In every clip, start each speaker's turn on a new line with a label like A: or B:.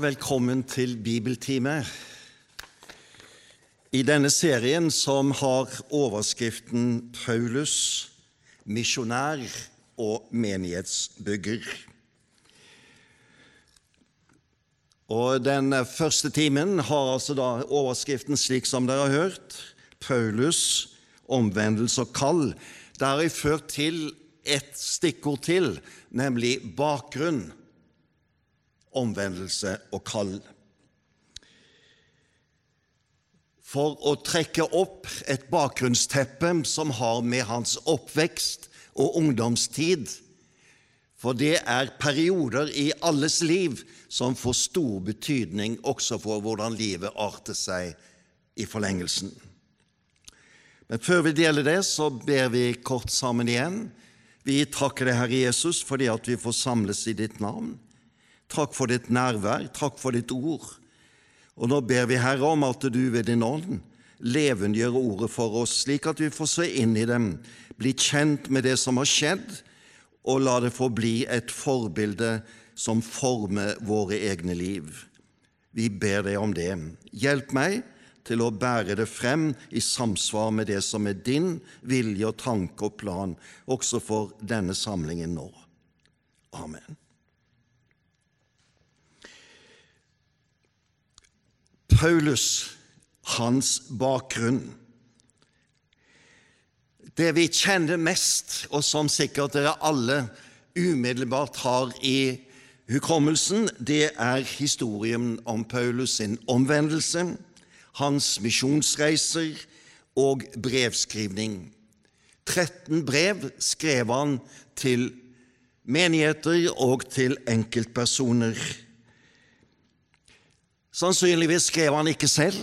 A: Velkommen til bibeltime. I denne serien som har overskriften 'Paulus misjonær og menighetsbygger'. Og Den første timen har altså da overskriften slik som dere har hørt, 'Paulus omvendelse og kall'. Der har jeg ført til et stikkord til, nemlig bakgrunn omvendelse og kall. For å trekke opp et bakgrunnsteppe som har med hans oppvekst og ungdomstid For det er perioder i alles liv som får stor betydning også for hvordan livet arter seg i forlengelsen. Men før vi deler det, så ber vi kort sammen igjen. Vi takker deg, Herre Jesus, fordi at vi får samles i ditt navn. Takk for ditt nærvær, takk for ditt ord. Og nå ber vi, Herre, om at du ved din ånd levendegjør ordet for oss, slik at vi får se inn i dem, bli kjent med det som har skjedd, og la det få bli et forbilde som former våre egne liv. Vi ber deg om det. Hjelp meg til å bære det frem i samsvar med det som er din vilje og tanke og plan, også for denne samlingen nå. Amen. Paulus, hans bakgrunn. Det vi kjenner mest, og som sikkert dere alle umiddelbart har i hukommelsen, det er historien om Paulus sin omvendelse, hans misjonsreiser og brevskrivning. 13 brev skrev han til menigheter og til enkeltpersoner. Sannsynligvis skrev han ikke selv.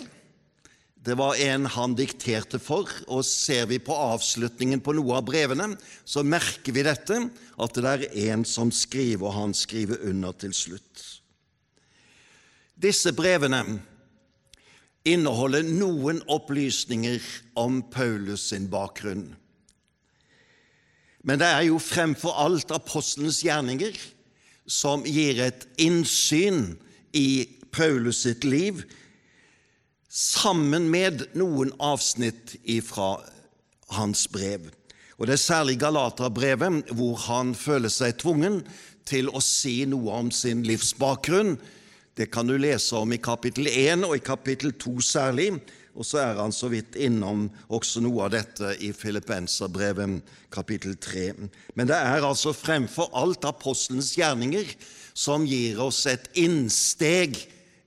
A: Det var en han dikterte for, og ser vi på avslutningen på noe av brevene, så merker vi dette, at det er en som skriver, og han skriver under til slutt. Disse brevene inneholder noen opplysninger om Paulus sin bakgrunn. Men det er jo fremfor alt apostelens gjerninger som gir et innsyn i Paulus sitt liv, sammen med noen avsnitt fra hans brev. Og Det er særlig Galaterbrevet hvor han føler seg tvungen til å si noe om sin livsbakgrunn. Det kan du lese om i kapittel 1 og i kapittel 2 særlig. Og så er han så vidt innom også noe av dette i Filippenserbrevet kapittel 3. Men det er altså fremfor alt apostelens gjerninger som gir oss et innsteg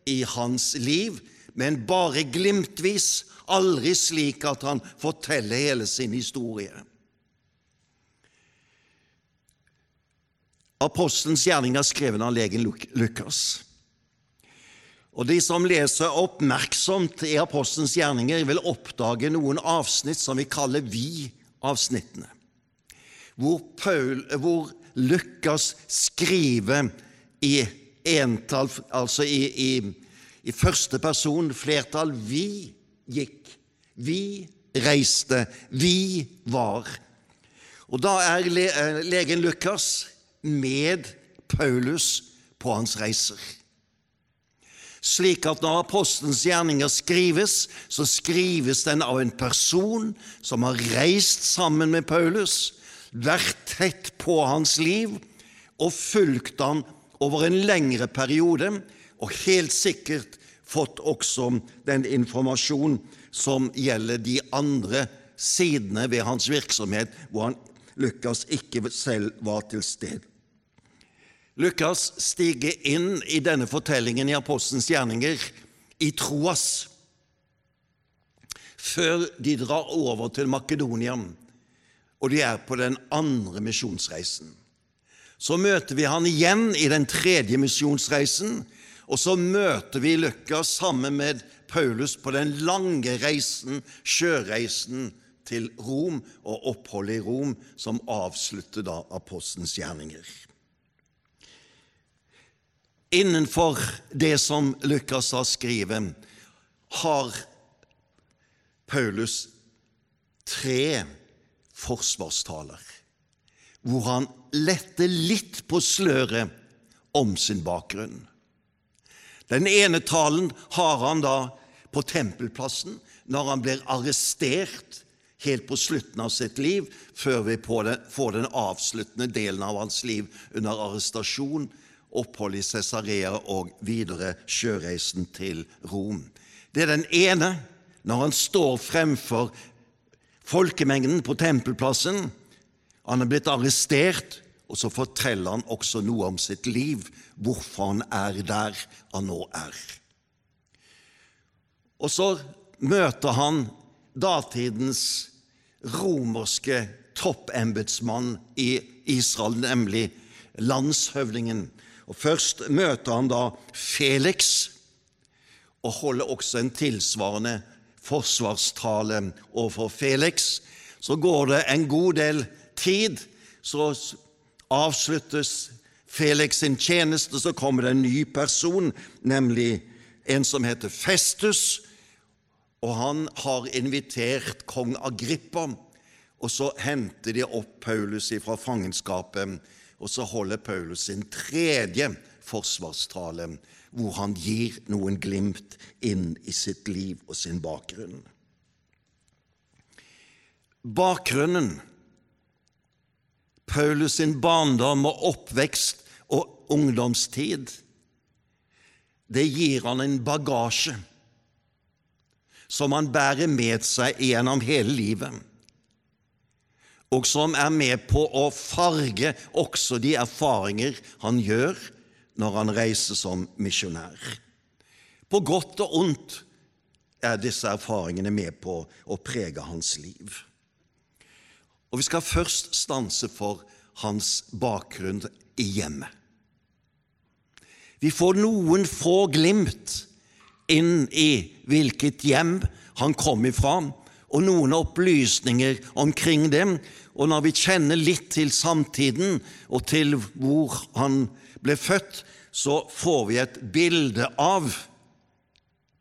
A: i hans liv, men bare glimtvis, aldri slik at han forteller hele sin historie. Apostelens gjerninger skrevet av legen Lukas. Og De som leser oppmerksomt i apostelens gjerninger, vil oppdage noen avsnitt som vi kaller vi-avsnittene, hvor, hvor Lukas skriver i entall, altså i, i, i første person, flertall. Vi gikk, vi reiste, vi var. Og da er le, legen Lukas med Paulus på hans reiser. Slik at når apostelens gjerninger skrives, så skrives den av en person som har reist sammen med Paulus, vært tett på hans liv og fulgt han over en lengre periode, og helt sikkert fått også den informasjon som gjelder de andre sidene ved hans virksomhet, hvor han, Lukas ikke selv var til stede. Lukas stiger inn i denne fortellingen i Apostelens gjerninger i Troas, før de drar over til Makedonia, og de er på den andre misjonsreisen. Så møter vi han igjen i den tredje misjonsreisen, Og så møter vi Lukas sammen med Paulus på den lange reisen, sjøreisen til Rom og oppholdet i Rom, som avslutter da apostelens gjerninger. Innenfor det som Lukas har skrevet, har Paulus tre forsvarstaler, hvor han letter litt på sløret om sin bakgrunn. Den ene talen har han da på tempelplassen når han blir arrestert helt på slutten av sitt liv, før vi får den avsluttende delen av hans liv under arrestasjon, opphold i Cesarea og videre sjøreisen til Rom. Det er den ene, når han står fremfor folkemengden på tempelplassen. Han er blitt arrestert, og så forteller han også noe om sitt liv, hvorfor han er der han nå er. Og så møter han datidens romerske toppembetsmann i Israel, nemlig landshøvdingen. Og Først møter han da Felix, og holder også en tilsvarende forsvarstale overfor Felix. Så går det en god del tid, så avsluttes Felix sin tjeneste, så kommer det en ny person, nemlig en som heter Festus, og han har invitert kong Agrippa. Og så henter de opp Paulus fra fangenskapet, og så holder Paulus sin tredje forsvarstale, hvor han gir noen glimt inn i sitt liv og sin bakgrunn. Bakgrunnen Paulus sin barndom og oppvekst og ungdomstid, det gir han en bagasje som han bærer med seg gjennom hele livet, og som er med på å farge også de erfaringer han gjør når han reiser som misjonær. På godt og ondt er disse erfaringene med på å prege hans liv. Og Vi skal først stanse for hans bakgrunn i hjemmet. Vi får noen få glimt inn i hvilket hjem han kom ifra, og noen opplysninger omkring dem. Og når vi kjenner litt til samtiden og til hvor han ble født, så får vi et bilde av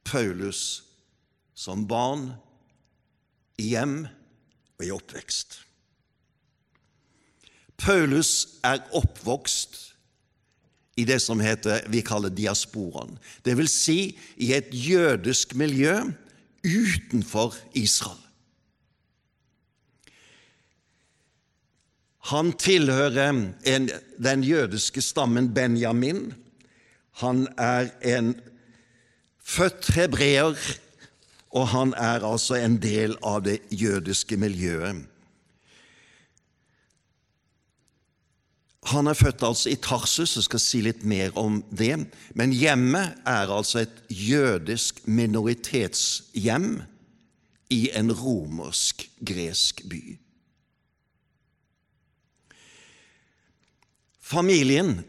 A: Paulus som barn, i hjem og i oppvekst. Paulus er oppvokst i det som heter, vi kaller diasporaen. Vil si i et jødisk miljø utenfor Israel. Han tilhører en, den jødiske stammen Benjamin. Han er en født hebreer, og han er altså en del av det jødiske miljøet. Han er født altså i Tarsus, jeg skal si litt mer om det. Men hjemmet er altså et jødisk minoritetshjem i en romersk-gresk by. Familien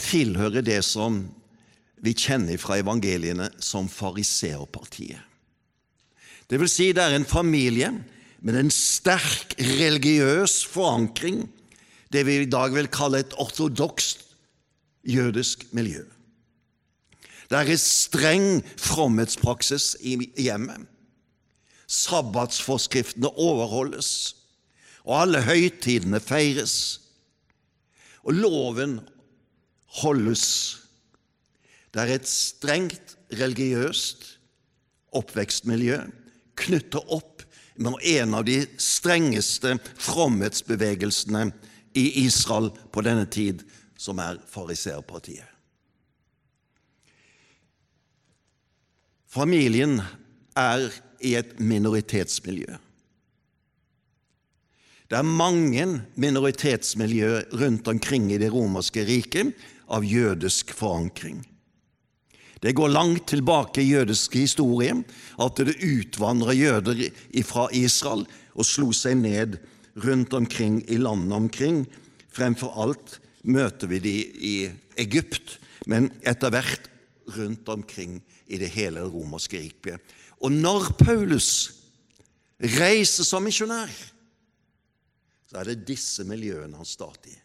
A: tilhører det som vi kjenner fra evangeliene som fariseerpartiet. Det vil si, det er en familie med en sterk religiøs forankring det vi i dag vil kalle et ortodokst jødisk miljø. Det er streng fromhetspraksis i hjemmet. Sabbatsforskriftene overholdes, og alle høytidene feires. Og loven holdes. Det er et strengt religiøst oppvekstmiljø knyttet opp med en av de strengeste fromhetsbevegelsene i Israel på denne tid, som er fariseerpartiet. Familien er i et minoritetsmiljø. Det er mange minoritetsmiljø rundt omkring i det romerske riket av jødisk forankring. Det går langt tilbake i jødisk historie at det utvandra jøder fra Israel og slo seg ned rundt omkring i landene omkring, fremfor alt møter vi de i Egypt, men etter hvert rundt omkring i det hele romerske riket. Og når Paulus reiser som misjonær, så er det disse miljøene han starter i.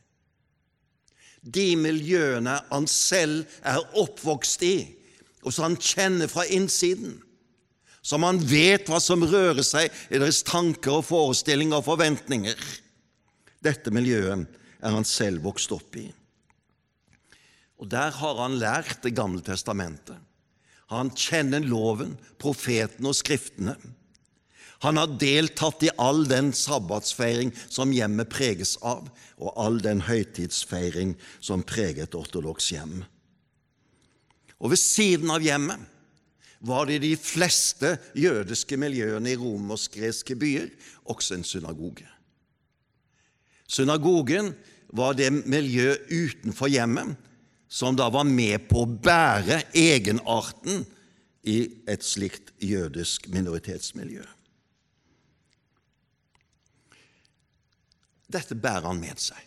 A: De miljøene han selv er oppvokst i, og som han kjenner fra innsiden. Som han vet hva som rører seg i deres tanker og forestillinger og forventninger. Dette miljøet er han selv vokst opp i. Og Der har han lært Det gamle testamentet. Han kjenner loven, profetene og skriftene. Han har deltatt i all den sabbatsfeiring som hjemmet preges av, og all den høytidsfeiring som preger et ortodoks hjem. Og ved siden av hjemmet var det i de fleste jødiske miljøene i romersk-greske byer også en synagoge. Synagogen var det miljø utenfor hjemmet som da var med på å bære egenarten i et slikt jødisk minoritetsmiljø. Dette bærer han med seg.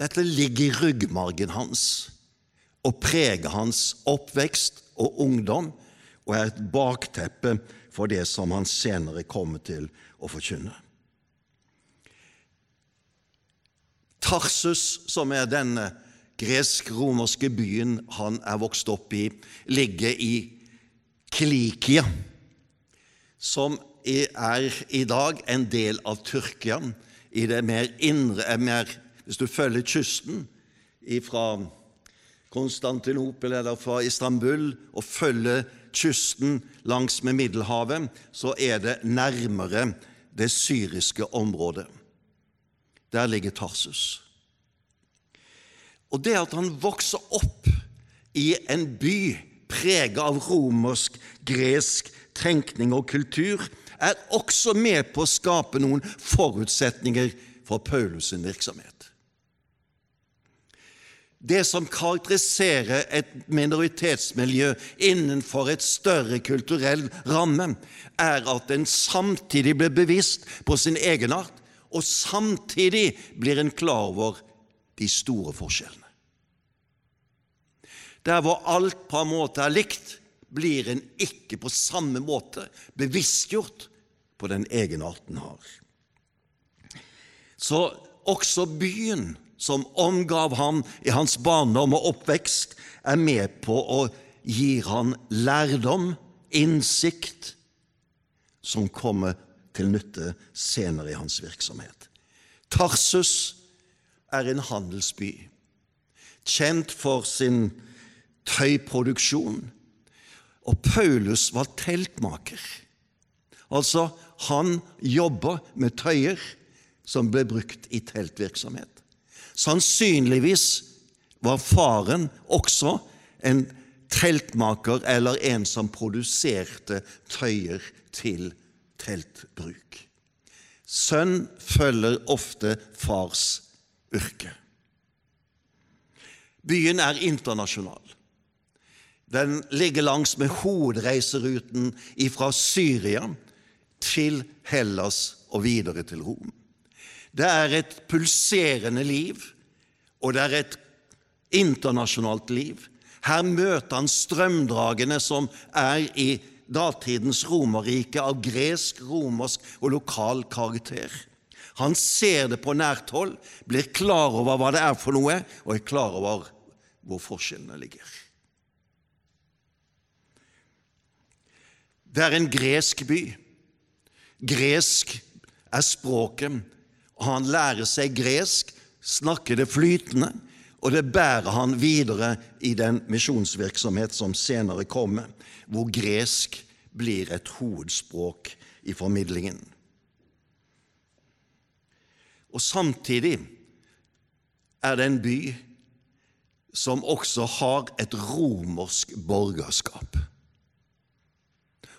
A: Dette ligger i ryggmargen hans og preger hans oppvekst og ungdom og er et bakteppe for det som han senere kommer til å forkynne. Tarsus, som er denne gresk-romerske byen han er vokst opp i, ligger i Klikia, som er i dag en del av Tyrkia, i det mer indre mer, Hvis du følger kysten fra Konstantinopel eller fra Istanbul og følger kysten langs med Middelhavet, så er det nærmere det syriske området. Der ligger Tarsus. Og det at han vokser opp i en by preget av romersk, gresk tenkning og kultur, er også med på å skape noen forutsetninger for Paulus' virksomhet. Det som karakteriserer et minoritetsmiljø innenfor et større kulturell ramme, er at en samtidig blir bevisst på sin egenart, og samtidig blir en klar over de store forskjellene. Der hvor alt på en måte er likt, blir en ikke på samme måte bevisstgjort på den egenarten har. Så også byen som omgav ham i hans barndom og oppvekst, er med på å gi han lærdom, innsikt, som kommer til nytte senere i hans virksomhet. Tarsus er en handelsby, kjent for sin tøyproduksjon, og Paulus var teltmaker. Altså, han jobba med tøyer som ble brukt i teltvirksomhet. Sannsynligvis var faren også en teltmaker eller en som produserte tøyer til teltbruk. Sønn følger ofte fars yrke. Byen er internasjonal. Den ligger langs med hovedreiseruten fra Syria til Hellas og videre til Rom. Det er et pulserende liv, og det er et internasjonalt liv. Her møter han strømdragene som er i datidens Romerrike av gresk, romersk og lokal karakter. Han ser det på nært hold, blir klar over hva det er for noe, og er klar over hvor forskjellene ligger. Det er en gresk by. Gresk er språket, han lærer seg gresk, snakker det flytende, og det bærer han videre i den misjonsvirksomhet som senere kommer, hvor gresk blir et hovedspråk i formidlingen. Og samtidig er det en by som også har et romersk borgerskap.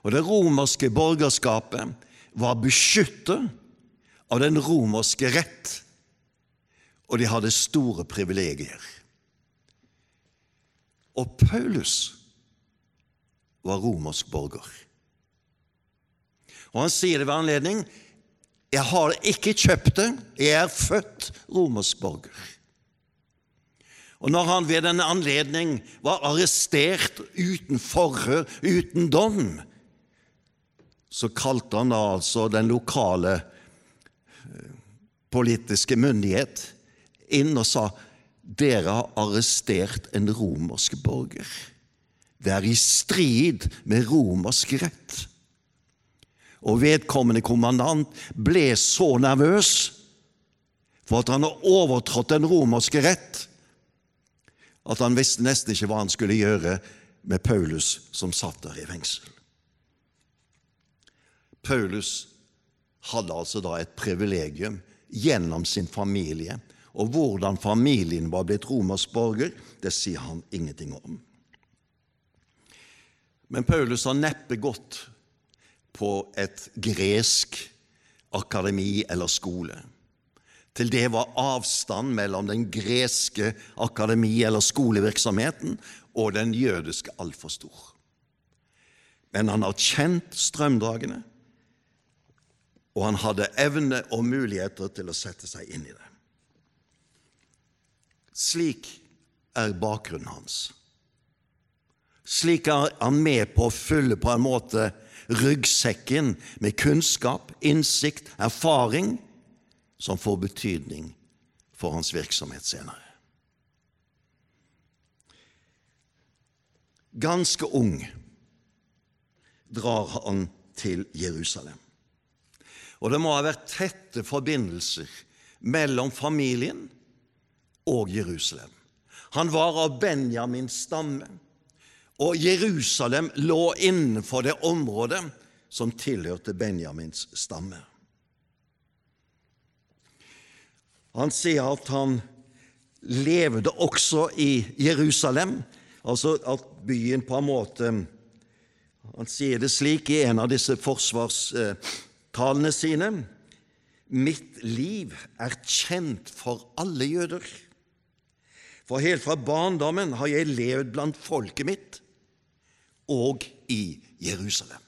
A: Og det romerske borgerskapet var beskyttet av den romerske rett, og de hadde store privilegier. Og Paulus var romersk borger. Og han sier det ved anledning Jeg har ikke kjøpt det, jeg er født romersk borger. Og når han ved denne anledning var arrestert uten forhør, uten dom, så kalte han altså den lokale politiske myndighet inn og sa dere har arrestert en romersk borger. Det er i strid med romersk rett. Og vedkommende kommandant ble så nervøs for at han har overtrådt den romerske rett, at han visste nesten ikke hva han skulle gjøre med Paulus som satt der i fengsel. Paulus hadde altså da et privilegium gjennom sin familie, og hvordan familien var blitt romersk borger, det sier han ingenting om. Men Paulus har neppe gått på et gresk akademi eller skole. Til det var avstand mellom den greske akademi- eller skolevirksomheten og den jødiske altfor stor. Men han har kjent strømdragene, og han hadde evne og muligheter til å sette seg inn i det. Slik er bakgrunnen hans. Slik er han med på å fylle på en måte ryggsekken med kunnskap, innsikt, erfaring som får betydning for hans virksomhet senere. Ganske ung drar han til Jerusalem. Og det må ha vært tette forbindelser mellom familien og Jerusalem. Han var av Benjamins stamme, og Jerusalem lå innenfor det området som tilhørte Benjamins stamme. Han sier at han levde også i Jerusalem, altså at byen på en måte Han sier det slik i en av disse forsvars talene sine. Mitt liv er kjent for alle jøder. For helt fra barndommen har jeg levd blant folket mitt og i Jerusalem.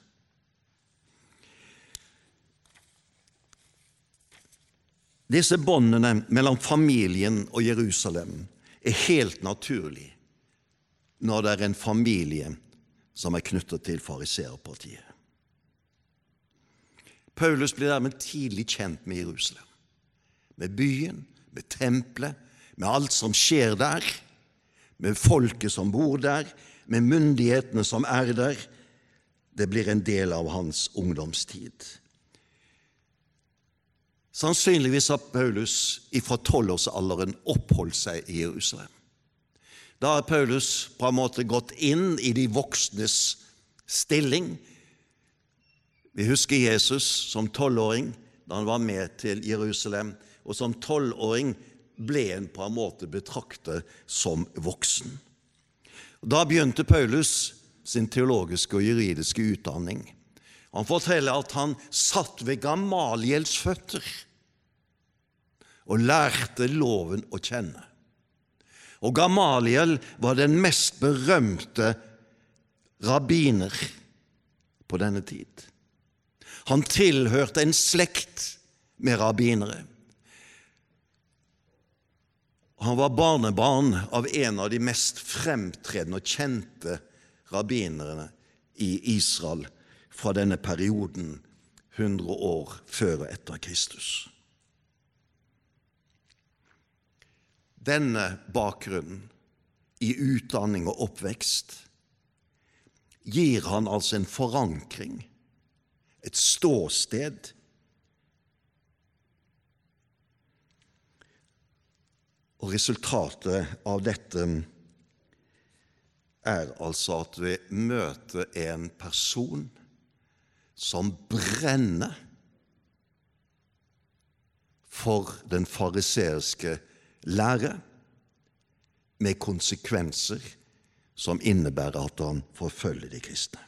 A: Disse båndene mellom familien og Jerusalem er helt naturlig når det er en familie som er knyttet til fariseerpartiet. Paulus blir dermed tidlig kjent med Jerusalem, med byen, med tempelet, med alt som skjer der, med folket som bor der, med myndighetene som er der. Det blir en del av hans ungdomstid. Sannsynligvis har Paulus fra tolvårsalderen oppholdt seg i Jerusalem. Da har Paulus på en måte gått inn i de voksnes stilling, vi husker Jesus som tolvåring da han var med til Jerusalem, og som tolvåring ble han på en måte betraktet som voksen. Da begynte Paulus sin teologiske og juridiske utdanning. Han forteller at han satt ved Gamaliels føtter og lærte loven å kjenne. Og Gamaliel var den mest berømte rabbiner på denne tid. Han tilhørte en slekt med rabbinere. Han var barnebarn av en av de mest fremtredende og kjente rabbinerne i Israel fra denne perioden 100 år før og etter Kristus. Denne bakgrunnen i utdanning og oppvekst gir han altså en forankring et ståsted. Og resultatet av dette er altså at vi møter en person som brenner for den fariseerske lære, med konsekvenser som innebærer at han forfølger de kristne.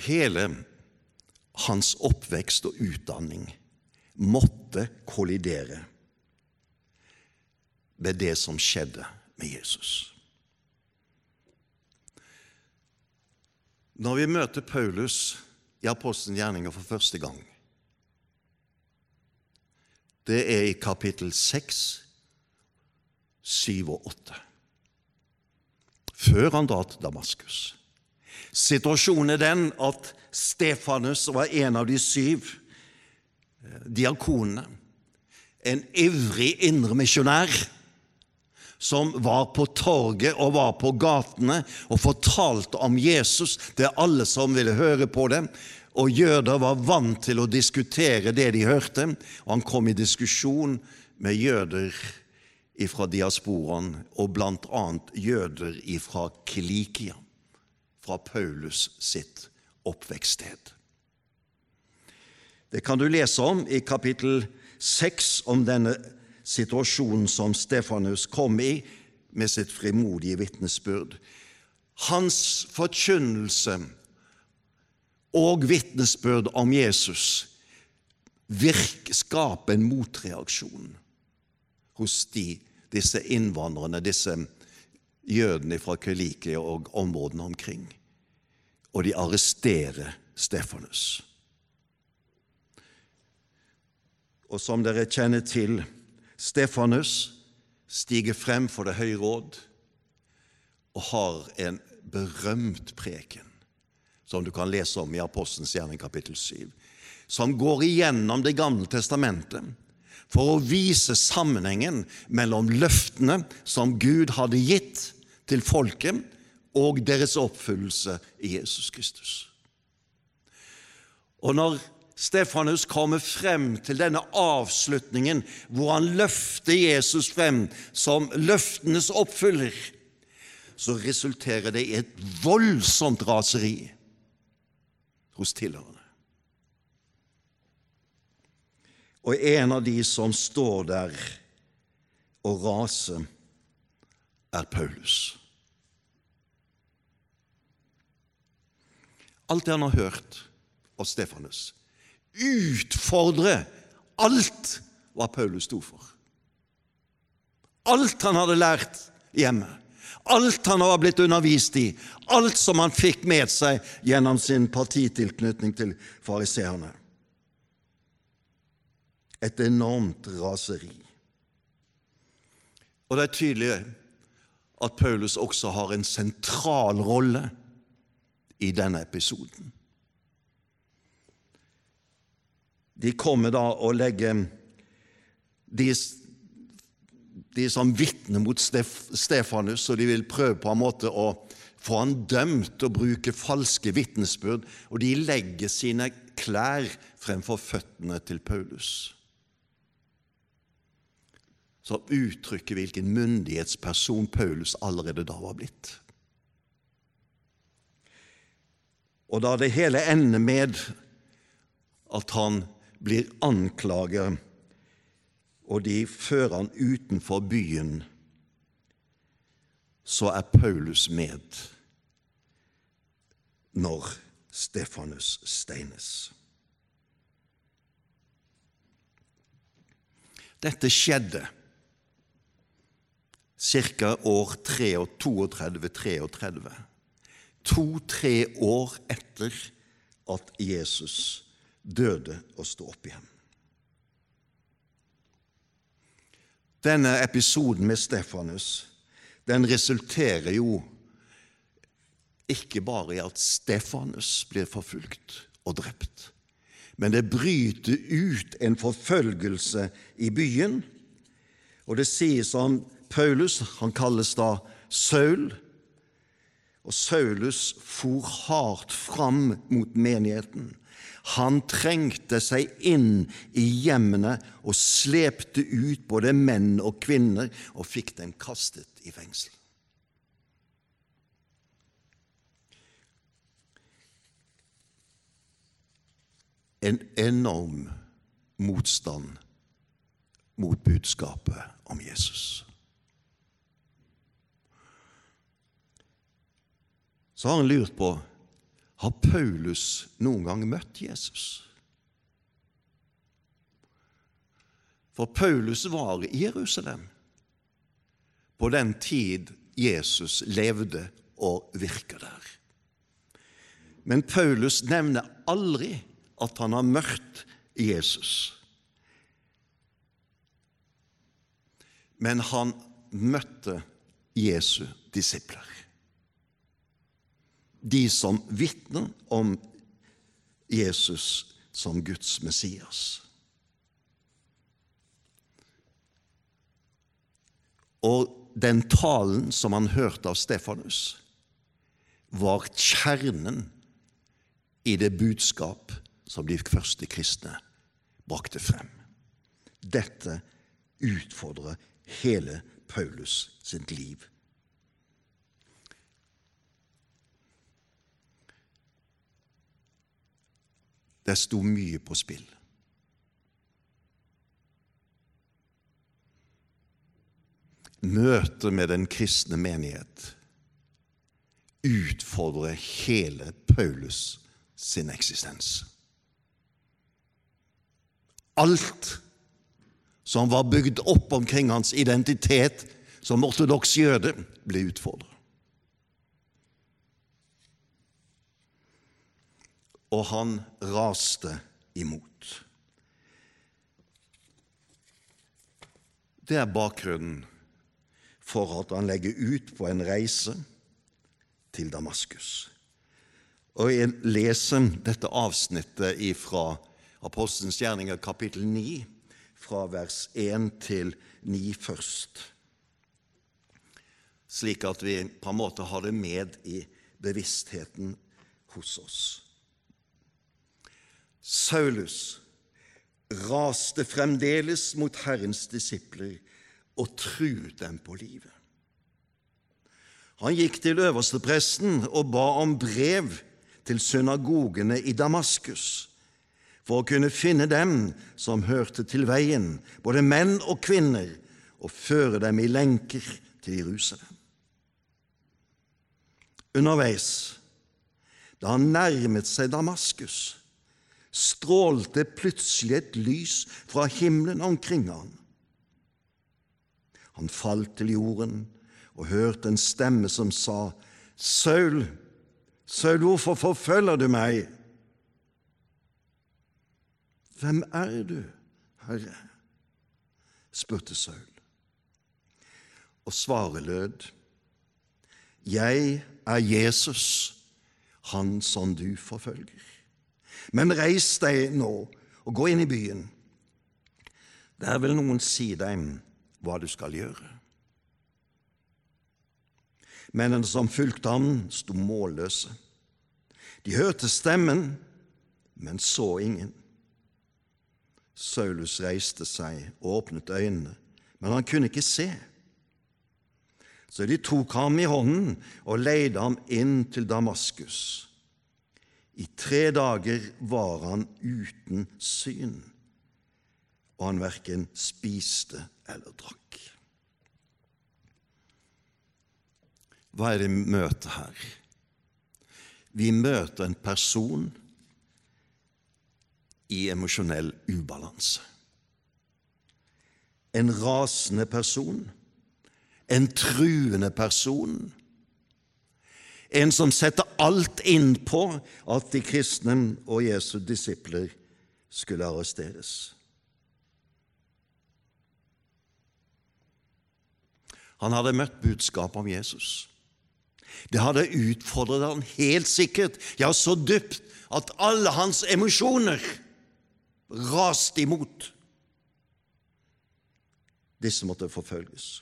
A: Hele hans oppvekst og utdanning måtte kollidere med det som skjedde med Jesus. Når vi møter Paulus i Apostelens gjerninger for første gang, det er i kapittel 6, 7 og 8. Før han drar til Damaskus. Situasjonen er den at Stefanus var en av de syv eh, diakonene. En ivrig indremisjonær som var på torget og var på gatene og fortalte om Jesus til alle som ville høre på det. Og jøder var vant til å diskutere det de hørte, og han kom i diskusjon med jøder fra diasporaen, og bl.a. jøder fra Kilikia, fra Paulus sitt oppvekststed. Det kan du lese om i kapittel 6 om denne situasjonen som Stefanus kom i med sitt frimodige vitnesbyrd. Hans forkynnelse og vitnesbyrd om Jesus virk, skaper en motreaksjon hos de, disse innvandrerne, disse jødene fra Kylike og områdene omkring. Og de arresterer Stefanus. Og som dere kjenner til, Stefanus stiger frem for Det høye råd og har en berømt preken, som du kan lese om i Apostelens gjerning kapittel 7, som går igjennom Det gamle testamentet for å vise sammenhengen mellom løftene som Gud hadde gitt til folket, og deres oppfyllelse i Jesus Kristus. Og når Stefanus kommer frem til denne avslutningen hvor han løfter Jesus frem som løftenes oppfyller, så resulterer det i et voldsomt raseri hos tilhørende. Og en av de som står der og raser, er Paulus. Alt det han har hørt av Stefanus, utfordre alt hva Paulus sto for. Alt han hadde lært hjemme, alt han var blitt undervist i, alt som han fikk med seg gjennom sin partitilknytning til fariseerne. Et enormt raseri. Og det er tydelig at Paulus også har en sentral rolle i denne episoden. De kommer da og legger de, de som vitner mot Stef, Stefanus, og de vil prøve på en måte å få han dømt og bruke falske vitnesbyrd, og de legger sine klær fremfor føttene til Paulus. Som uttrykker hvilken myndighetsperson Paulus allerede da var blitt. Og da det hele ender med at han blir anklaget, og de fører han utenfor byen, så er Paulus med når Stefanus steines. Dette skjedde ca. år 32-33, to-tre år etter at Jesus døde og sto opp igjen. Denne episoden med Stefanus den resulterer jo ikke bare i at Stefanus blir forfulgt og drept, men det bryter ut en forfølgelse i byen. Og det sies om Paulus, han kalles da Saul, og Saulus for hardt fram mot menigheten. Han trengte seg inn i hjemmene og slepte ut både menn og kvinner og fikk dem kastet i fengsel. En enorm motstand mot budskapet om Jesus. Så har han lurt på har Paulus noen gang møtt Jesus? For Paulus var i Jerusalem på den tid Jesus levde og virka der. Men Paulus nevner aldri at han har møtt Jesus. Men han møtte Jesu disipler. De som vitner om Jesus som Guds Messias. Og den talen som han hørte av Stefanus, var kjernen i det budskap som de første kristne brakte frem. Dette utfordrer hele Paulus sitt liv. Det sto mye på spill. Møtet med den kristne menighet utfordrer hele Paulus sin eksistens. Alt som var bygd opp omkring hans identitet som ortodoks jøde, ble utfordret. Og han raste imot. Det er bakgrunnen for at han legger ut på en reise til Damaskus. Og Jeg leser dette avsnittet fra Apostelens gjerninger kapittel 9, fra vers 1 til 9 først, slik at vi på en måte har det med i bevisstheten hos oss. Saulus raste fremdeles mot Herrens disipler og truet dem på livet. Han gikk til øverstepresten og ba om brev til synagogene i Damaskus for å kunne finne dem som hørte til veien, både menn og kvinner, og føre dem i lenker til Jerusalem. Underveis, da han nærmet seg Damaskus, strålte plutselig et lys fra himmelen omkring ham. Han falt til jorden og hørte en stemme som sa, Saul, Saul, hvorfor forfølger du meg? Hvem er du, Herre? spurte Saul. Og svaret lød, Jeg er Jesus, han som du forfølger. Men reis deg nå og gå inn i byen. Der vil noen si deg hva du skal gjøre. Mennene som fulgte ham, sto målløse. De hørte stemmen, men så ingen. Saulus reiste seg og åpnet øynene, men han kunne ikke se. Så de tok ham i hånden og leide ham inn til Damaskus. I tre dager var han uten syn, og han verken spiste eller drakk. Hva er det vi møter her? Vi møter en person i emosjonell ubalanse. En rasende person, en truende person, en som setter alt inn på at de kristne og Jesu disipler skulle arresteres. Han hadde møtt budskapet om Jesus. Det hadde utfordret han helt sikkert, ja, så dypt at alle hans emosjoner raste imot. Disse måtte forfølges.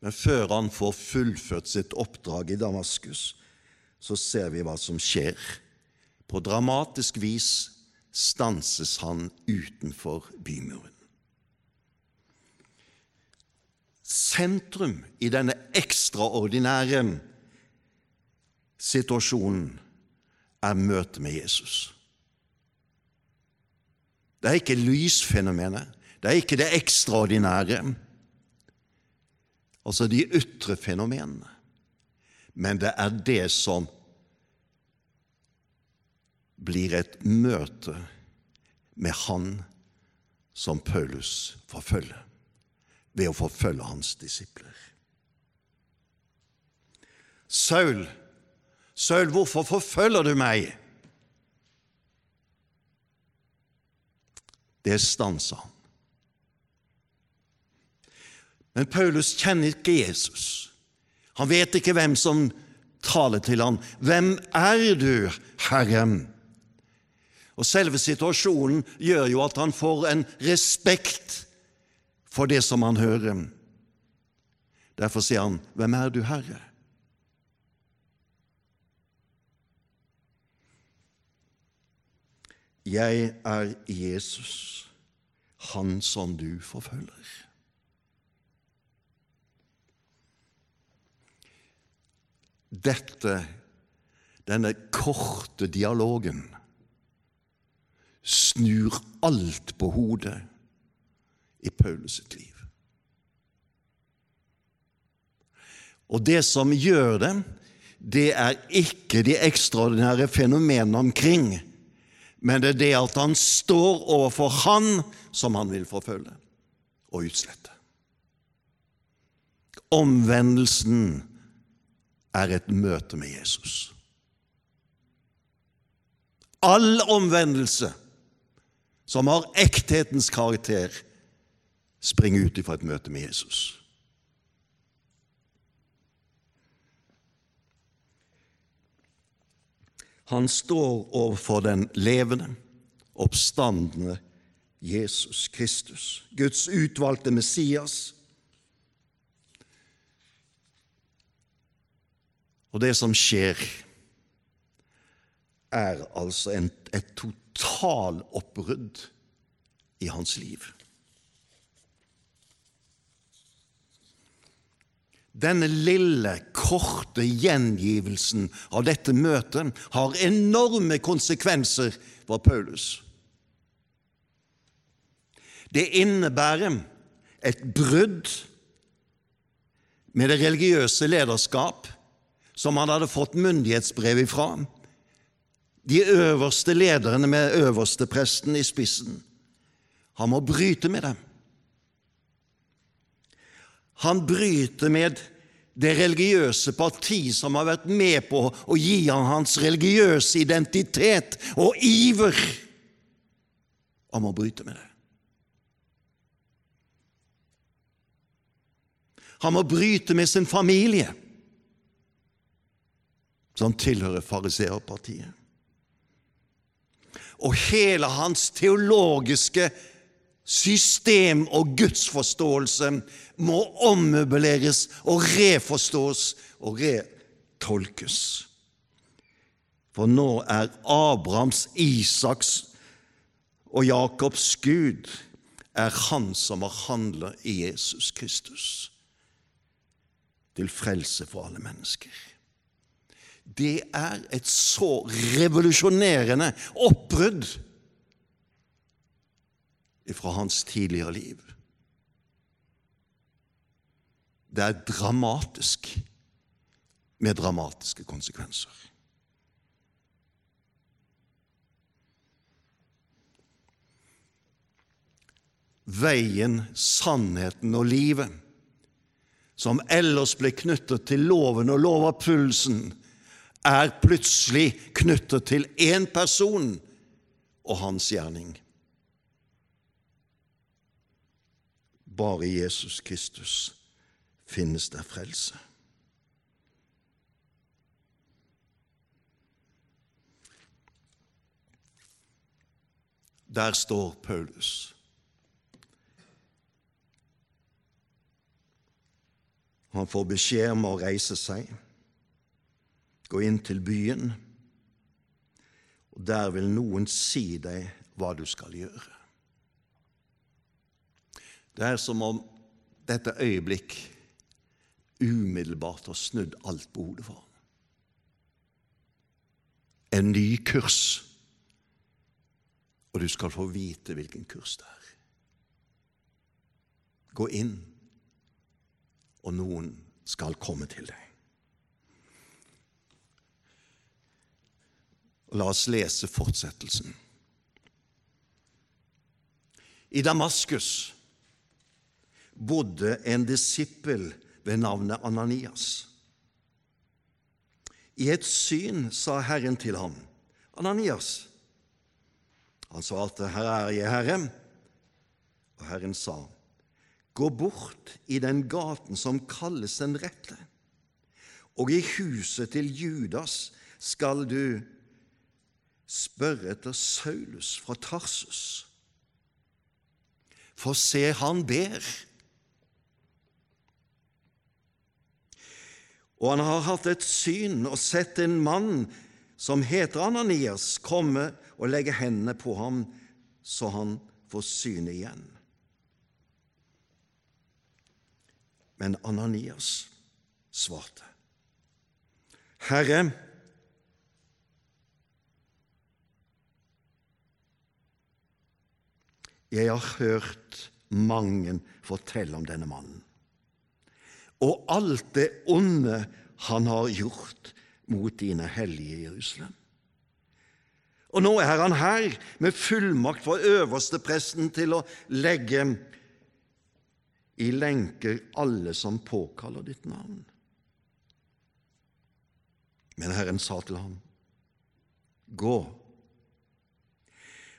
A: Men før han får fullført sitt oppdrag i Damaskus, så ser vi hva som skjer. På dramatisk vis stanses han utenfor bymuren. Sentrum i denne ekstraordinære situasjonen er møtet med Jesus. Det er ikke lysfenomenet, det er ikke det ekstraordinære, altså de ytre fenomenene, men det er det som blir et møte med Han som Paulus forfølger ved å forfølge hans disipler. Saul, Saul, hvorfor forfølger du meg? Det stansa han. Men Paulus kjenner ikke Jesus. Han vet ikke hvem som taler til ham. Hvem er du, Herre? Og Selve situasjonen gjør jo at han får en respekt for det som han hører. Derfor sier han, 'Hvem er du, Herre?' Jeg er Jesus, han som du forfølger. Dette, denne korte dialogen, snur alt på hodet i Paulus sitt liv. Og det som gjør det, det er ikke de ekstraordinære fenomenene omkring, men det er det at han står overfor Han som han vil forfølge og utslette. Omvendelsen er et møte med Jesus. All omvendelse som har ekthetens karakter, springer ut ifra et møte med Jesus. Han står overfor den levende, oppstandende Jesus Kristus, Guds utvalgte Messias. Og det som skjer, er altså en, et totaloppbrudd i hans liv. Denne lille, korte gjengivelsen av dette møtet har enorme konsekvenser for Paulus. Det innebærer et brudd med det religiøse lederskap som han hadde fått myndighetsbrev ifra. De øverste lederne med øverstepresten i spissen. Han må bryte med dem. Han bryter med det religiøse parti som har vært med på å gi ham hans religiøse identitet og iver. Han må bryte med det. Han må bryte med sin familie, som tilhører fariseerpartiet. Og hele hans teologiske system og gudsforståelse må ommøbleres og reforstås og retolkes. For nå er Abrahams, Isaks og Jakobs Gud er Han som har handla i Jesus Kristus til frelse for alle mennesker. Det er et så revolusjonerende oppbrudd fra hans tidligere liv. Det er dramatisk med dramatiske konsekvenser. Veien, sannheten og livet, som ellers ble knyttet til loven og lovoppfyllelsen, er plutselig knyttet til én person og hans gjerning. Bare i Jesus Kristus finnes det frelse. Der står Paulus. Han får beskjed om å reise seg, gå inn til byen, og der vil noen si deg hva du skal gjøre. Det er som om dette øyeblikk umiddelbart har snudd alt på hodet for ham. En ny kurs, og du skal få vite hvilken kurs det er. Gå inn, og noen skal komme til deg. La oss lese fortsettelsen. I Damaskus bodde en disippel ved navnet Ananias. I et syn sa Herren til ham, Ananias. Han svarte, Her er jeg, Herre. Og Herren sa, Gå bort i den gaten som kalles Den rette, og i huset til Judas skal du spørre etter Saulus fra Tarsus. For se, han ber. Og han har hatt et syn og sett en mann som heter Ananias, komme og legge hendene på ham, så han får synet igjen. Men Ananias svarte, Herre, jeg har hørt mange fortelle om denne mannen, og alt det onde han har gjort mot dine hellige Jerusalem. Og nå er han her med fullmakt for øverstepresten til å legge i lenker alle som påkaller ditt navn. Men Herren sa til ham, Gå,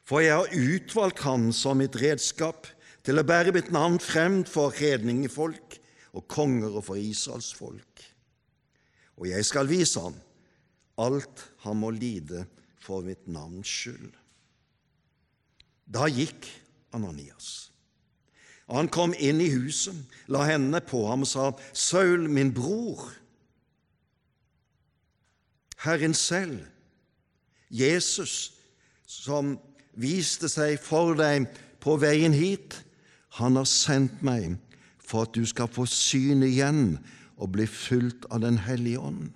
A: for jeg har utvalgt ham som mitt redskap til å bære mitt navn frem for hedningefolk og konger og for Israels folk. Og jeg skal vise ham alt han må lide for mitt navns skyld. Da gikk Ananias. Han kom inn i huset, la hendene på ham og sa, Saul, min bror, Herren selv, Jesus, som viste seg for deg på veien hit, han har sendt meg for at du skal få syn igjen og bli fylt av Den hellige ånd.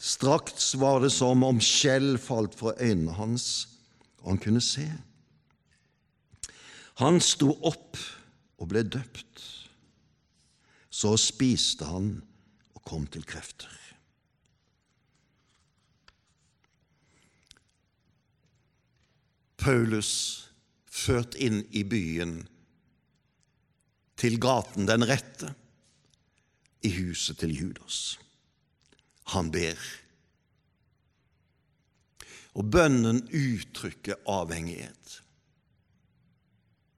A: Straks var det som om skjell falt fra øynene hans, og han kunne se. Han sto opp og ble døpt. Så spiste han og kom til krefter. Paulus ført inn i byen, til gaten den rette, i huset til Judas. Han ber. Og bønnen uttrykker avhengighet.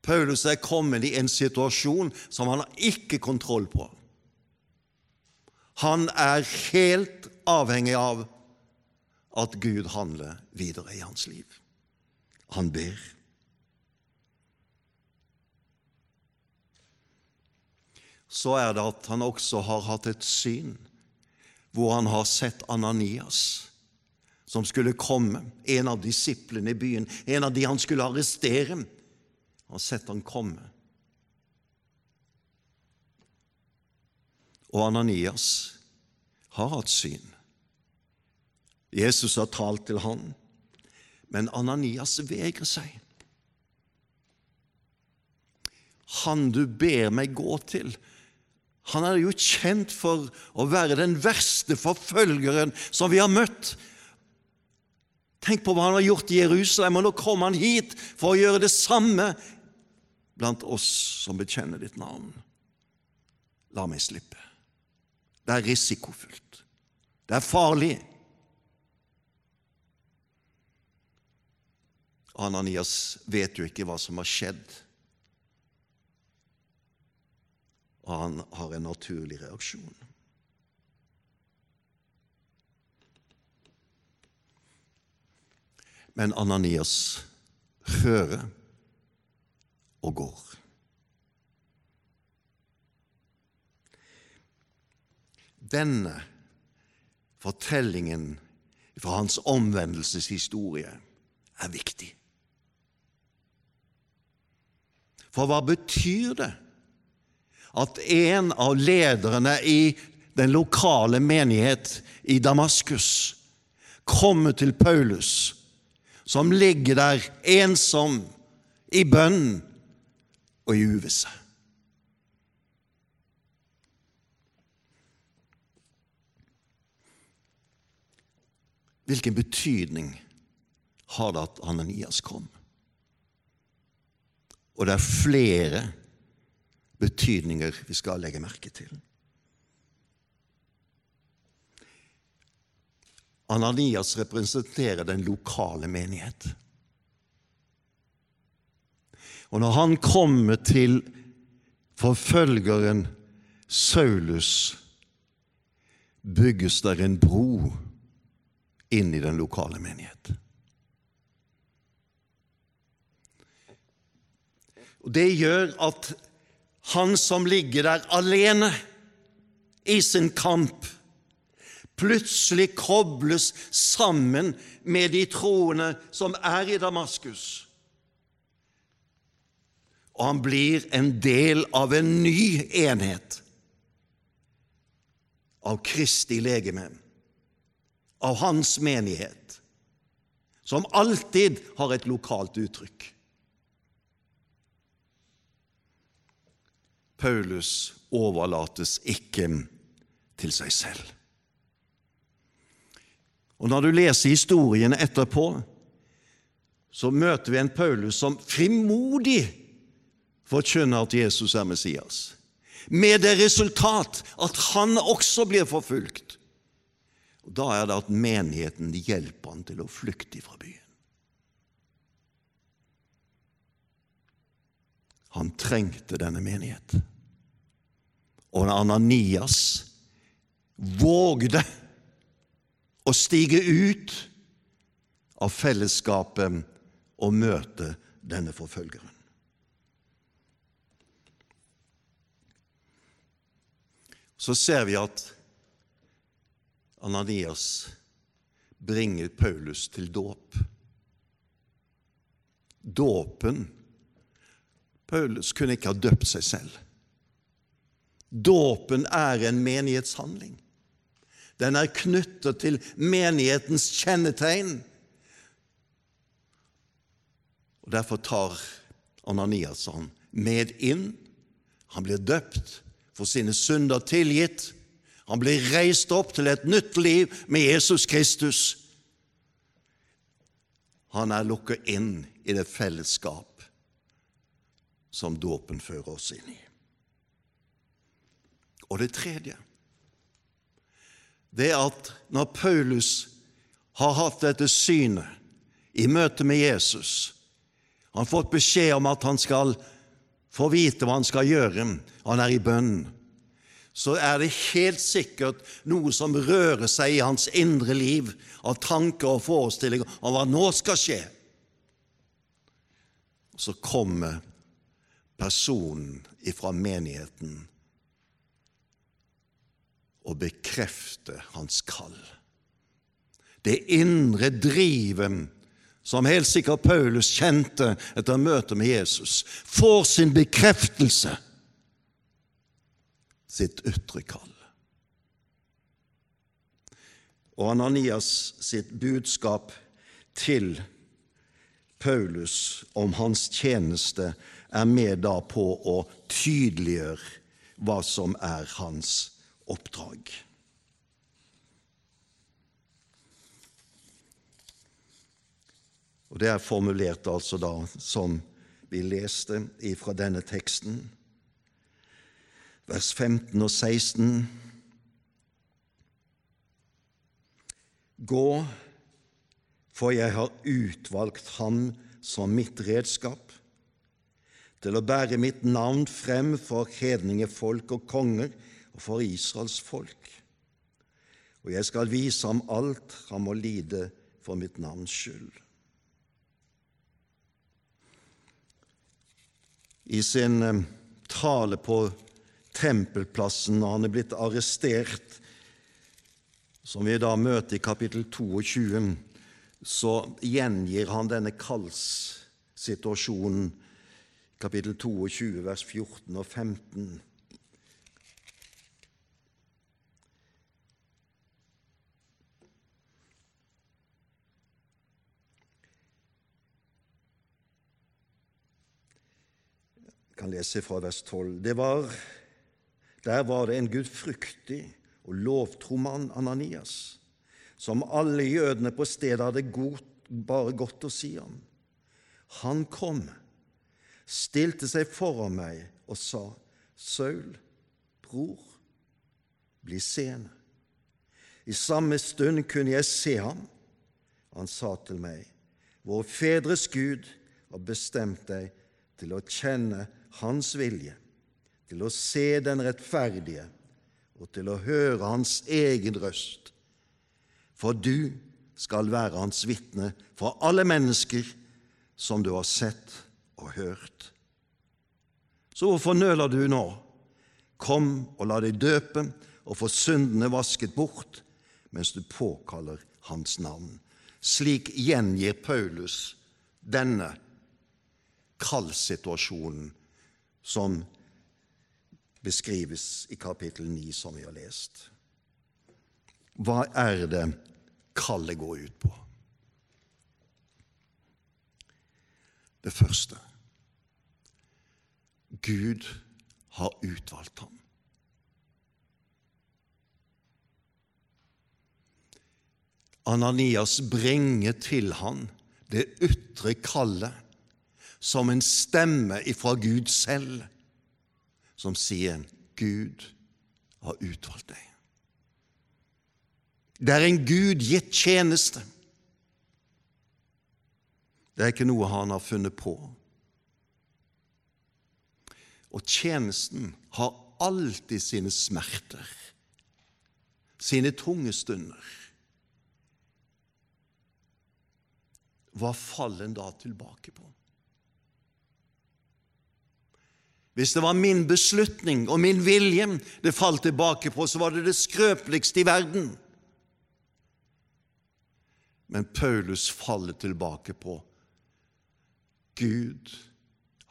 A: Paulus er kommet i en situasjon som han har ikke kontroll på. Han er helt avhengig av at Gud handler videre i hans liv. Han ber. Så er det at han også har hatt et syn hvor han har sett Ananias, som skulle komme, en av disiplene i byen, en av de han skulle arrestere. Han har sett han komme. Og Ananias har hatt syn. Jesus har talt til han, men Ananias vegrer seg. Han du ber meg gå til, han er jo kjent for å være den verste forfølgeren som vi har møtt. Tenk på hva han har gjort i Jerusalem, og nå kommer han hit for å gjøre det samme blant oss som bekjenner ditt navn. La meg slippe. Det er risikofullt. Det er farlig. Ananias vet jo ikke hva som har skjedd og han har en naturlig reaksjon. Men Ananias hører og går. Denne fortellingen fra hans omvendelseshistorie er viktig. For hva betyr det at en av lederne i den lokale menighet i Damaskus kommer til Paulus, som ligger der ensom, i bønn og i uvisse. Hvilken betydning har det at Ananias kom? Og det er flere betydninger vi skal legge merke til. Ananias representerer den lokale menighet. Og når han kommer til forfølgeren Saulus, bygges der en bro inn i den lokale menighet. Og Det gjør at han som ligger der alene i sin kamp, plutselig kobles sammen med de troende som er i Damaskus. Og han blir en del av en ny enhet av Kristi legeme, av hans menighet, som alltid har et lokalt uttrykk. Paulus overlates ikke til seg selv. Og Når du leser historien etterpå, så møter vi en Paulus som frimodig forkynner at Jesus er Messias, med det resultat at han også blir forfulgt. Og Da er det at menigheten hjelper han til å flykte fra byen. Han trengte denne menighet. Og Ananias vågde å stige ut av fellesskapet og møte denne forfølgeren. Så ser vi at Ananias bringer Paulus til dåp. Dåpen Paulus kunne ikke ha døpt seg selv. Dåpen er en menighetshandling. Den er knyttet til menighetens kjennetegn. Og Derfor tar Ananias han med inn. Han blir døpt, for sine synder tilgitt. Han blir reist opp til et nytt liv med Jesus Kristus. Han er lukket inn i det fellesskap som dåpen fører oss inn i. Og det tredje det er at når Paulus har hatt dette synet i møte med Jesus Han har fått beskjed om at han skal få vite hva han skal gjøre. Han er i bønnen. Så er det helt sikkert noe som rører seg i hans indre liv av tanker og forestillinger om hva nå skal skje. Så kommer personen ifra menigheten og bekrefte hans kall. Det indre drivet som helt sikkert Paulus kjente etter møtet med Jesus, får sin bekreftelse, sitt ytre kall. Og Ananias sitt budskap til Paulus om hans tjeneste er med da på å tydeliggjøre hva som er hans oppdrag. Og Det er formulert altså da som vi leste fra denne teksten, vers 15 og 16. Gå, for jeg har utvalgt ham som mitt redskap, til å bære mitt navn frem for hedningefolk og konger for Israels folk. Og jeg skal vise ham alt han må lide for mitt navns skyld. I sin eh, tale på tempelplassen når han er blitt arrestert, som vi da møter i kapittel 22, så gjengir han denne kallssituasjonen, kapittel 22, vers 14 og 15. kan lese fra vers 12. Det var, der var det en gudfryktig og lovtro mann, Ananias, som alle jødene på stedet hadde godt, bare godt å si om. Han kom, stilte seg foran meg og sa, Saul, bror, bli seende. I samme stund kunne jeg se ham. Han sa til meg, Våre fedres Gud har bestemt deg til å kjenne Hans vilje, til å se den rettferdige og til å høre Hans egen røst. For du skal være Hans vitne for alle mennesker som du har sett og hørt. Så hvorfor nøler du nå? Kom og la deg døpe og få syndene vasket bort mens du påkaller Hans navn. Slik gjengir Paulus denne kallsituasjonen som beskrives i kapittel 9, som vi har lest. Hva er det kallet går ut på? Det første Gud har utvalgt ham. Ananias bringer til han det ytre kallet som en stemme ifra Gud selv, som sier, 'Gud har utvalgt deg'. Det er en Gud gitt tjeneste. Det er ikke noe han har funnet på. Og tjenesten har alltid sine smerter, sine tunge stunder. Hva faller en da tilbake på? Hvis det var min beslutning og min vilje det falt tilbake på, så var det det skrøpeligste i verden. Men Paulus faller tilbake på Gud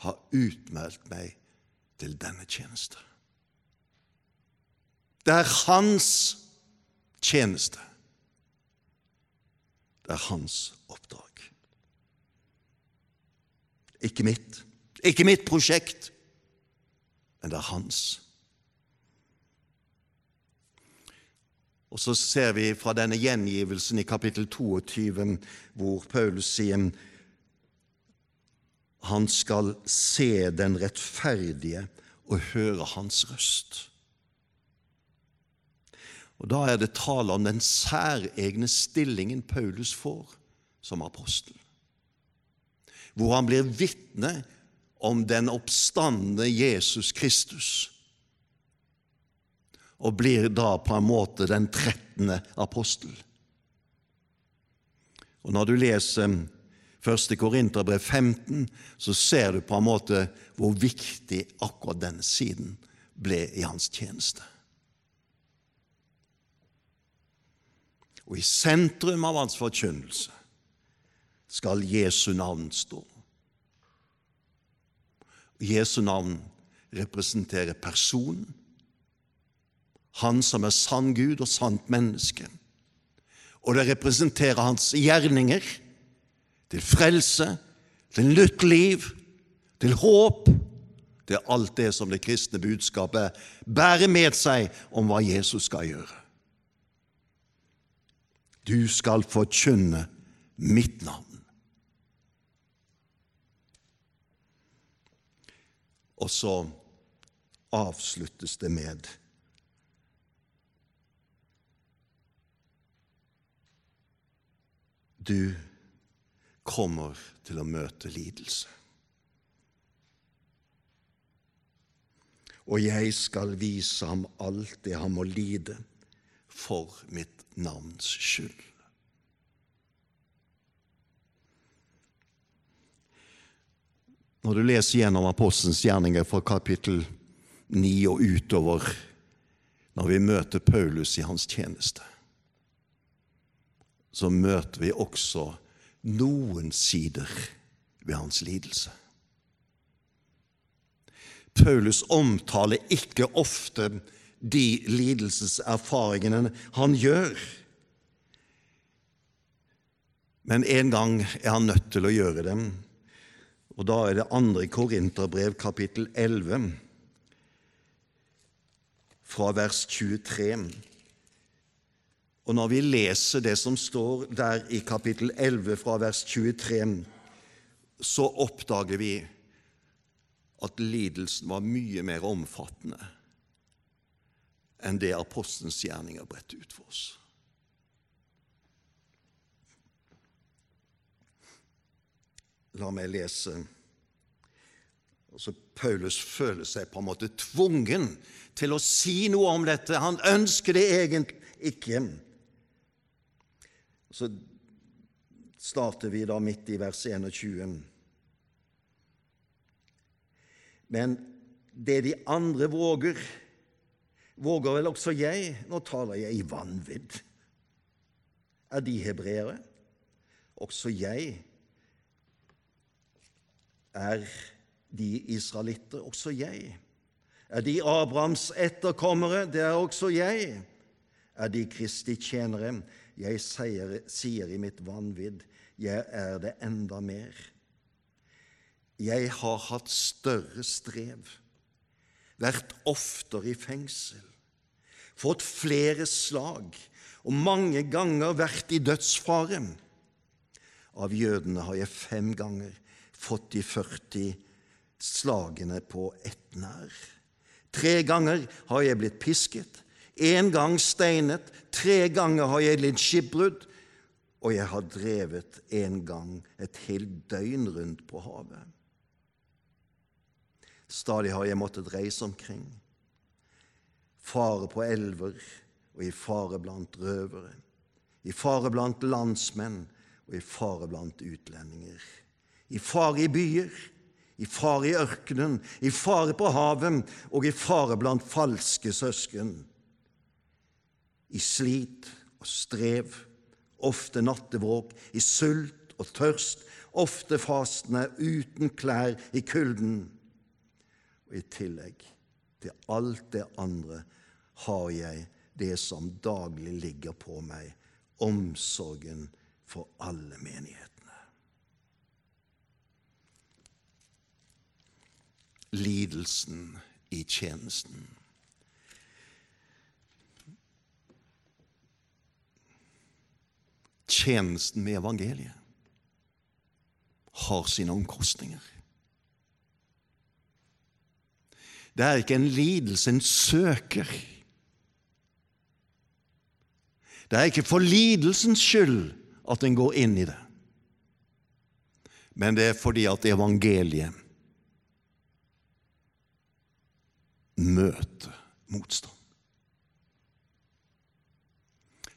A: har utmeldt meg til denne tjeneste. Det er hans tjeneste. Det er hans oppdrag. Ikke mitt, ikke mitt prosjekt, men det er hans. Og så ser vi fra denne gjengivelsen i kapittel 22 hvor Paulus sier han skal se den rettferdige og høre hans røst. Og Da er det tale om den særegne stillingen Paulus får som apostel, hvor han blir vitne om den oppstandende Jesus Kristus, og blir da på en måte den trettende apostel. Og Når du leser 1. Korinterbrev 15, så ser du på en måte hvor viktig akkurat denne siden ble i hans tjeneste. Og i sentrum av hans forkynnelse skal Jesu navn stå. Jesu navn representerer personen, han som er sann Gud og sant menneske. Og det representerer hans gjerninger til frelse, til nytt liv, til håp, Det er alt det som det kristne budskapet bærer med seg om hva Jesus skal gjøre. Du skal forkynne mitt navn. Og så avsluttes det med Du kommer til å møte lidelse. Og jeg skal vise ham alt det han må lide for mitt navns skyld. Når du leser gjennom Apostelens gjerninger fra kapittel 9 og utover, når vi møter Paulus i hans tjeneste, så møter vi også noen sider ved hans lidelse. Paulus omtaler ikke ofte de lidelseserfaringene han gjør. Men en gang er han nødt til å gjøre dem, og da er det andre Korinterbrev, kapittel 11, fra vers 23. Og når vi leser det som står der i kapittel 11 fra vers 23, så oppdager vi at lidelsen var mye mer omfattende enn det apostelens gjerninger bredte ut for oss. La meg lese. Også Paulus føler seg på en måte tvungen til å si noe om dette. Han ønsker det egentlig ikke. Så starter vi da midt i vers 21. Men det de andre våger, våger vel også jeg. Nå taler jeg i vanvidd. Er de hebreere? Også jeg. Er de israelitter? Også jeg. Er de Abrahams etterkommere? Det er også jeg. Er de Kristi tjenere? Jeg sier, sier i mitt vanvidd, jeg er det enda mer. Jeg har hatt større strev vært oftere i fengsel, fått flere slag og mange ganger vært i dødsfare. Av jødene har jeg fem ganger fått de 40 slagene på ett nær. Tre ganger har jeg blitt pisket, én gang steinet, tre ganger har jeg lidd skipbrudd, og jeg har drevet en gang et helt døgn rundt på havet. Stadig har jeg måttet reise omkring, fare på elver og i fare blant røvere, i fare blant landsmenn og i fare blant utlendinger, i fare i byer, i fare i ørkenen, i fare på havet og i fare blant falske søsken, i slit og strev, ofte nattevåk, i sult og tørst, ofte fastende uten klær i kulden og i tillegg til alt det andre har jeg det som daglig ligger på meg, omsorgen for alle menighetene. Lidelsen i tjenesten. Tjenesten med evangeliet har sine omkostninger. Det er ikke en lidelse en søker. Det er ikke for lidelsens skyld at en går inn i det, men det er fordi at evangeliet møter motstand.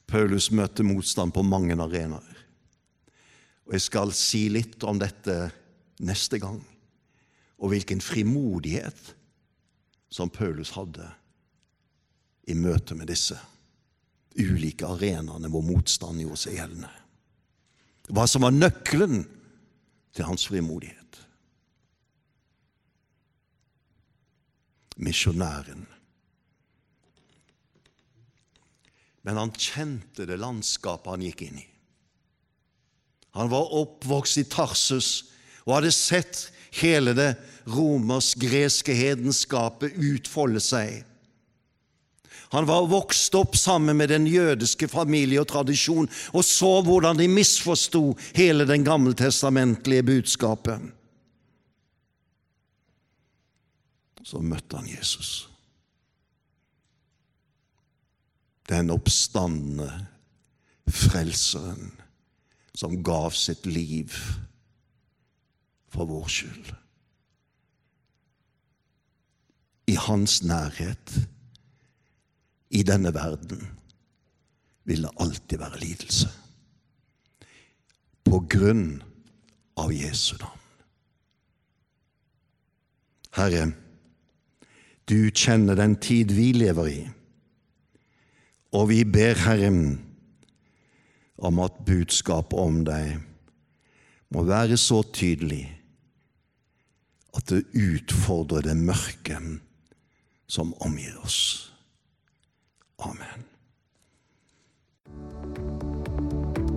A: Paulus møter motstand på mange arenaer. Og Jeg skal si litt om dette neste gang, og hvilken frimodighet som Paulus hadde i møte med disse ulike arenaene hvor motstand gjorde seg gjeldende. Hva som var nøkkelen til hans frimodighet. Misjonæren. Men han kjente det landskapet han gikk inn i. Han var oppvokst i Tarsus og hadde sett hele det romersk-greske hedenskapet utfolde seg. Han var vokst opp sammen med den jødiske familie og tradisjon og så hvordan de misforsto hele den gammeltestamentlige budskapet. Så møtte han Jesus. Den oppstandende frelseren som gav sitt liv for vår skyld. I hans nærhet, i denne verden, vil det alltid være lidelse. På grunn av Jesu navn. Herre, du kjenner den tid vi lever i, og vi ber Herren om at budskapet om deg må være så tydelig at det utfordrer det mørke som omgir oss. Amen.